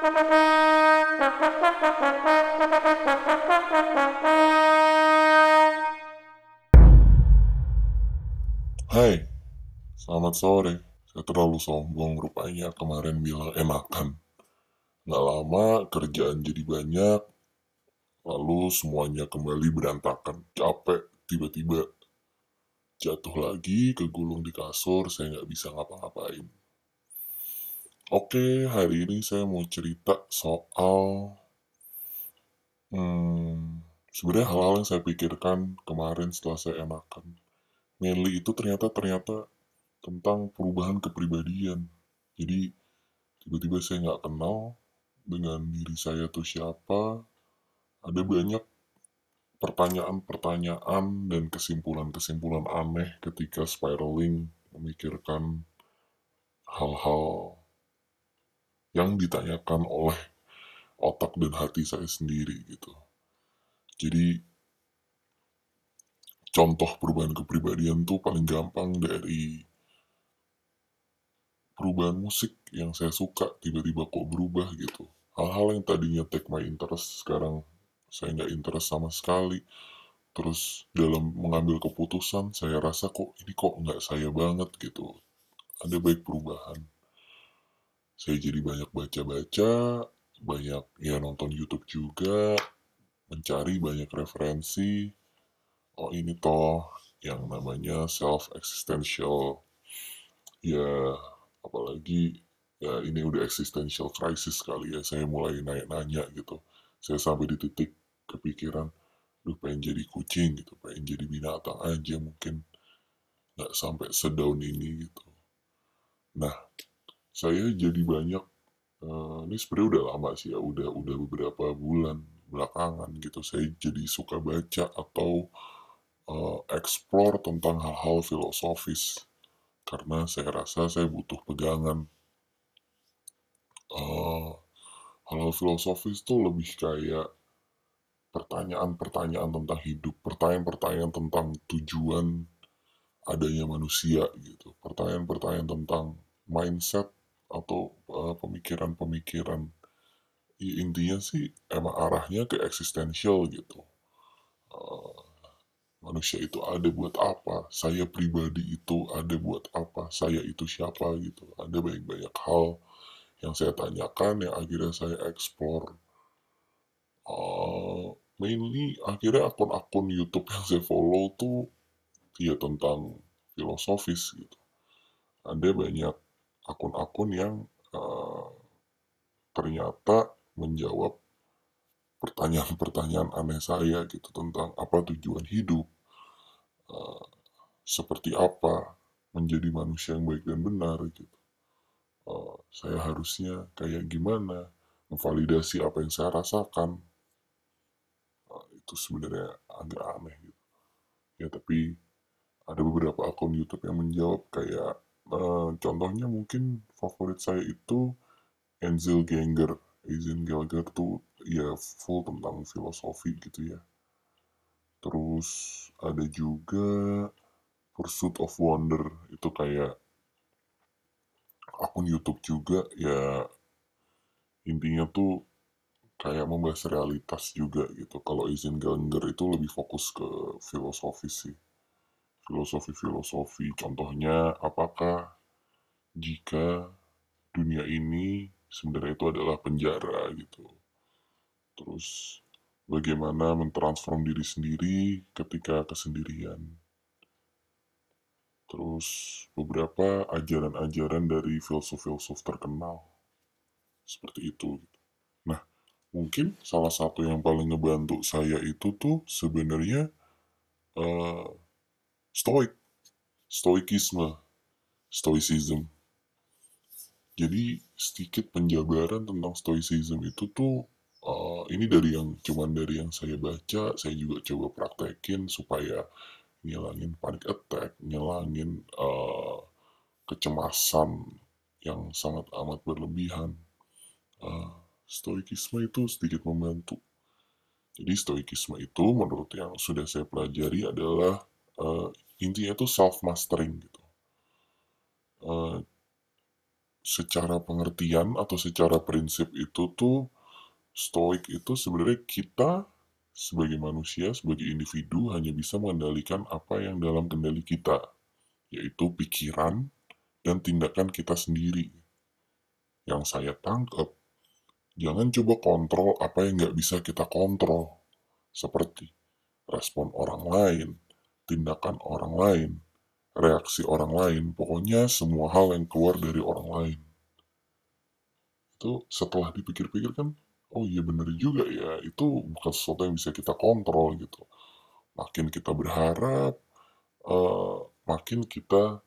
Hai, selamat sore. Saya terlalu sombong rupanya kemarin bilang enakan. Nggak lama kerjaan jadi banyak, lalu semuanya kembali berantakan. Capek, tiba-tiba jatuh lagi, kegulung di kasur, saya nggak bisa ngapa-ngapain. Oke, hari ini saya mau cerita soal hmm, sebenarnya hal-hal yang saya pikirkan kemarin setelah saya enakan. Mainly itu ternyata ternyata tentang perubahan kepribadian. Jadi tiba-tiba saya nggak kenal dengan diri saya tuh siapa. Ada banyak pertanyaan-pertanyaan dan kesimpulan-kesimpulan aneh ketika spiraling memikirkan hal-hal yang ditanyakan oleh otak dan hati saya sendiri gitu. Jadi contoh perubahan kepribadian tuh paling gampang dari perubahan musik yang saya suka tiba-tiba kok berubah gitu. Hal-hal yang tadinya take my interest sekarang saya nggak interest sama sekali. Terus dalam mengambil keputusan saya rasa kok ini kok nggak saya banget gitu. Ada baik perubahan. Saya jadi banyak baca-baca, banyak ya nonton YouTube juga, mencari banyak referensi. Oh ini toh yang namanya self existential ya apalagi ya ini udah existential crisis kali ya saya mulai nanya-nanya gitu. Saya sampai di titik kepikiran duh pengen jadi kucing gitu pengen jadi binatang aja mungkin. Nggak sampai sedaun ini gitu. Nah saya jadi banyak eh, ini sebenarnya udah lama sih ya udah udah beberapa bulan belakangan gitu. Saya jadi suka baca atau eh, explore tentang hal-hal filosofis karena saya rasa saya butuh pegangan. Eh, hal-hal filosofis tuh lebih kayak pertanyaan-pertanyaan tentang hidup, pertanyaan-pertanyaan tentang tujuan adanya manusia gitu, pertanyaan-pertanyaan tentang mindset atau eh, pemikiran-pemikiran. Ya, intinya sih emang arahnya ke eksistensial gitu. Eh, manusia itu ada buat apa? Saya pribadi itu ada buat apa? Saya itu siapa gitu? Ada banyak-banyak hal yang saya tanyakan yang akhirnya saya explore uh, mainly akhirnya akun-akun YouTube yang saya follow tuh ya tentang filosofis gitu ada banyak akun-akun yang uh, ternyata menjawab pertanyaan-pertanyaan aneh saya gitu tentang apa tujuan hidup uh, seperti apa menjadi manusia yang baik dan benar gitu uh, saya harusnya kayak gimana, memvalidasi apa yang saya rasakan. Uh, itu sebenarnya agak aneh gitu. Ya tapi ada beberapa akun YouTube yang menjawab kayak uh, contohnya mungkin favorit saya itu Enzel Ganger. Enzel Ganger tuh ya full tentang filosofi gitu ya. Terus ada juga Pursuit of Wonder itu kayak akun YouTube juga ya intinya tuh kayak membahas realitas juga gitu. Kalau izin Ganger itu lebih fokus ke filosofi sih. Filosofi-filosofi. Contohnya apakah jika dunia ini sebenarnya itu adalah penjara gitu. Terus bagaimana mentransform diri sendiri ketika kesendirian terus beberapa ajaran-ajaran dari filsuf-filsuf terkenal seperti itu. Nah, mungkin salah satu yang paling ngebantu saya itu tuh sebenarnya uh, stoik, stoikisme, stoicism. Jadi sedikit penjabaran tentang stoicism itu tuh uh, ini dari yang cuman dari yang saya baca, saya juga coba praktekin supaya ngilangin panic attack, ngilangin uh, kecemasan yang sangat amat berlebihan. Uh, stoikisme itu sedikit membantu. Jadi stoikisme itu menurut yang sudah saya pelajari adalah uh, intinya itu self mastering gitu. Uh, secara pengertian atau secara prinsip itu tuh, stoik itu sebenarnya kita sebagai manusia, sebagai individu hanya bisa mengendalikan apa yang dalam kendali kita, yaitu pikiran dan tindakan kita sendiri. Yang saya tangkap, jangan coba kontrol apa yang nggak bisa kita kontrol, seperti respon orang lain, tindakan orang lain, reaksi orang lain, pokoknya semua hal yang keluar dari orang lain. Itu setelah dipikir-pikir kan, oh iya bener juga ya, itu bukan sesuatu yang bisa kita kontrol gitu. Makin kita berharap, uh, makin kita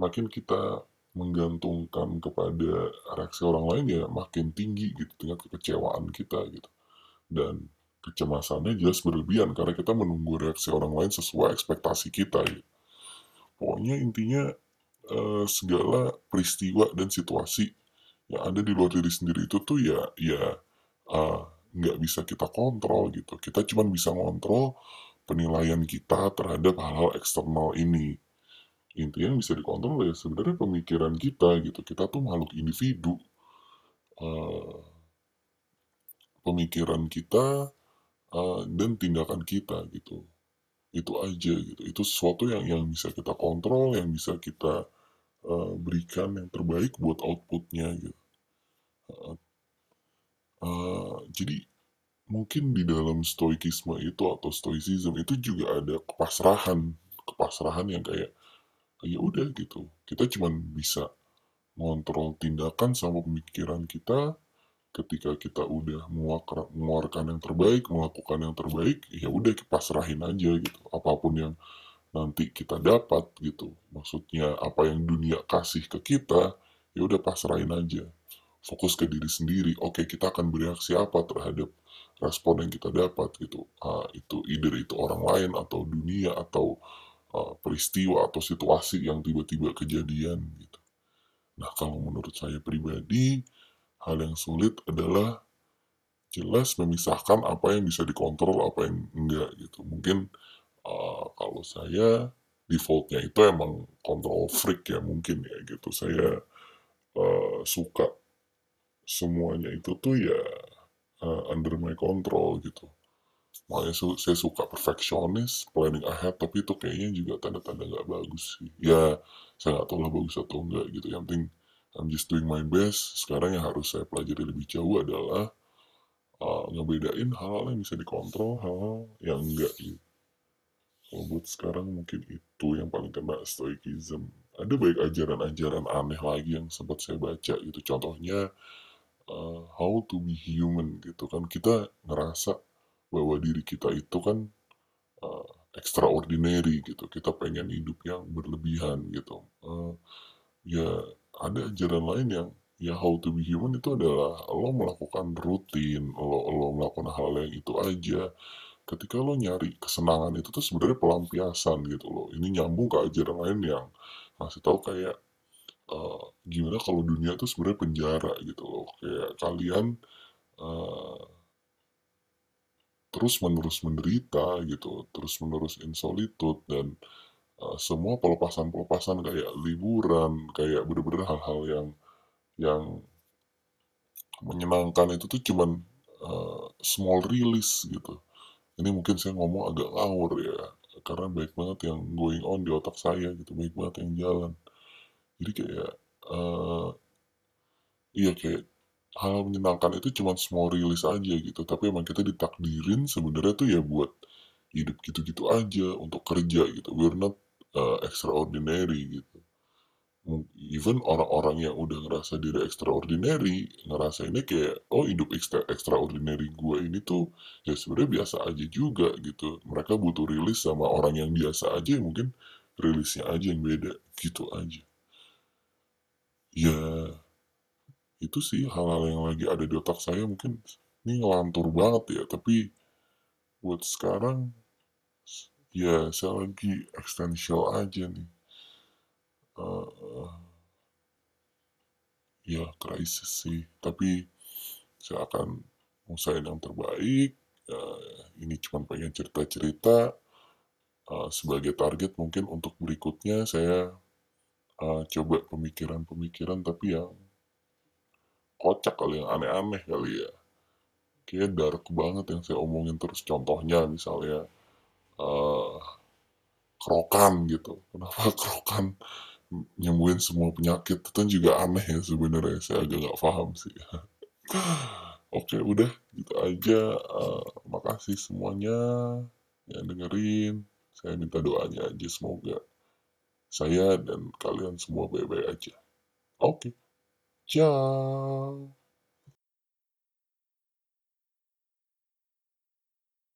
makin kita menggantungkan kepada reaksi orang lain ya makin tinggi gitu tingkat kekecewaan kita gitu dan kecemasannya jelas berlebihan karena kita menunggu reaksi orang lain sesuai ekspektasi kita gitu. pokoknya intinya uh, segala peristiwa dan situasi yang ada di luar diri sendiri itu tuh ya ya uh, nggak bisa kita kontrol gitu. Kita cuma bisa ngontrol penilaian kita terhadap hal-hal eksternal ini. Intinya yang bisa dikontrol ya sebenarnya pemikiran kita gitu. Kita tuh makhluk individu. Uh, pemikiran kita uh, dan tindakan kita gitu. Itu aja gitu. Itu sesuatu yang yang bisa kita kontrol yang bisa kita uh, berikan yang terbaik buat outputnya gitu. Uh, uh, jadi mungkin di dalam stoikisme itu atau stoicism itu juga ada kepasrahan kepasrahan yang kayak ya udah gitu. Kita cuma bisa mengontrol tindakan sama pemikiran kita ketika kita udah mengeluarkan yang terbaik melakukan yang terbaik ya udah pasrahin aja gitu. Apa pun yang nanti kita dapat gitu. Maksudnya apa yang dunia kasih ke kita ya udah pasrahin aja. Fokus ke diri sendiri. Oke kita akan bereaksi apa terhadap respon yang kita dapat gitu? Uh, itu either itu orang lain atau dunia atau uh, peristiwa atau situasi yang tiba-tiba kejadian gitu. Nah kalau menurut saya pribadi hal yang sulit adalah jelas memisahkan apa yang bisa dikontrol apa yang enggak gitu. Mungkin uh, kalau saya defaultnya itu emang kontrol freak ya mungkin ya gitu. Saya uh, suka semuanya itu tuh ya uh, under my control gitu makanya su saya suka perfeksionis, planning ahead, tapi itu kayaknya juga tanda-tanda nggak bagus sih. Ya, saya nggak tahu lah bagus atau enggak gitu. Yang penting I'm just doing my best. Sekarang yang harus saya pelajari lebih jauh adalah uh, ngebedain hal-hal yang bisa dikontrol, hal-hal yang enggak gitu. Kalau buat sekarang mungkin itu yang paling kena stoikism. Ada baik ajaran-ajaran aneh lagi yang sempat saya baca gitu. Contohnya uh, how to be human gitu kan. Kita ngerasa bahwa diri kita itu kan uh, extraordinary gitu kita pengen hidup yang berlebihan gitu uh, ya ada ajaran lain yang ya how to be human itu adalah lo melakukan rutin lo lo melakukan hal yang itu aja. Ketika lo nyari kesenangan itu tuh sebenarnya pelampiasan gitu loh. Ini nyambung ke ajaran lain yang masih tahu kayak uh, gimana kalau dunia itu sebenarnya penjara gitu loh. Kayak kalian uh, terus-menerus menderita gitu, terus-menerus insolitude dan uh, semua pelepasan-pelepasan kayak liburan, kayak bener-bener hal-hal yang yang menyenangkan itu tuh cuman uh, small release gitu. Ini mungkin saya ngomong agak ngawur ya, karena baik banget yang going on di otak saya gitu, baik banget yang jalan. Jadi kayak, uh, iya kayak hal menyenangkan itu cuma small release aja gitu tapi emang kita ditakdirin sebenarnya tuh ya buat hidup gitu-gitu aja untuk kerja gitu we're not uh, extraordinary gitu. Even orang-orang yang udah ngerasa diri extraordinary ngerasa ini kayak oh hidup extra extraordinary gue ini tuh ya sebenarnya biasa aja juga gitu. Mereka butuh rilis sama orang yang biasa aja mungkin rilisnya aja yang beda gitu aja. Ya itu sih hal-hal yang lagi ada di otak saya mungkin ini ngelantur banget ya tapi buat sekarang ya saya lagi existential aja nih uh, ya krisis sih tapi saya akan usahain yang terbaik uh, ini cuma pengen cerita-cerita uh, sebagai target mungkin untuk berikutnya saya uh, coba pemikiran-pemikiran tapi yang kocak kali, yang aneh-aneh kali ya. Kayaknya dark banget yang saya omongin terus. Contohnya misalnya, uh, kerokan gitu. Kenapa kerokan nyembuhin semua penyakit? Itu kan juga aneh ya sebenarnya. Saya agak nggak paham sih. Oke, udah gitu aja. Uh, makasih semuanya yang dengerin. Saya minta doanya aja semoga saya dan kalian semua baik-baik aja. Oke. Ciao.